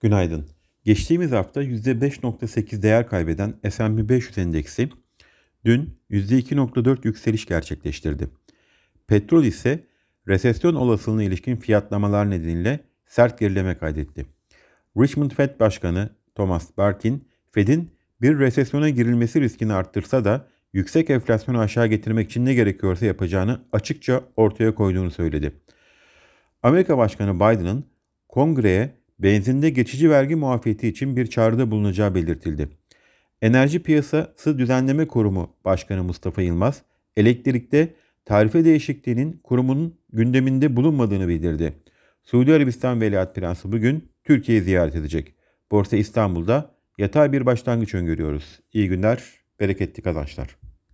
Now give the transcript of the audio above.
Günaydın. Geçtiğimiz hafta %5.8 değer kaybeden S&P 500 endeksi dün %2.4 yükseliş gerçekleştirdi. Petrol ise resesyon olasılığına ilişkin fiyatlamalar nedeniyle sert gerileme kaydetti. Richmond Fed Başkanı Thomas Barkin, Fed'in bir resesyona girilmesi riskini arttırsa da yüksek enflasyonu aşağı getirmek için ne gerekiyorsa yapacağını açıkça ortaya koyduğunu söyledi. Amerika Başkanı Biden'ın kongreye benzinde geçici vergi muafiyeti için bir çağrıda bulunacağı belirtildi. Enerji Piyasası Düzenleme Kurumu Başkanı Mustafa Yılmaz, elektrikte tarife değişikliğinin kurumunun gündeminde bulunmadığını bildirdi. Suudi Arabistan Veliaht Prensi bugün Türkiye'yi ziyaret edecek. Borsa İstanbul'da yatay bir başlangıç öngörüyoruz. İyi günler, bereketli kazançlar.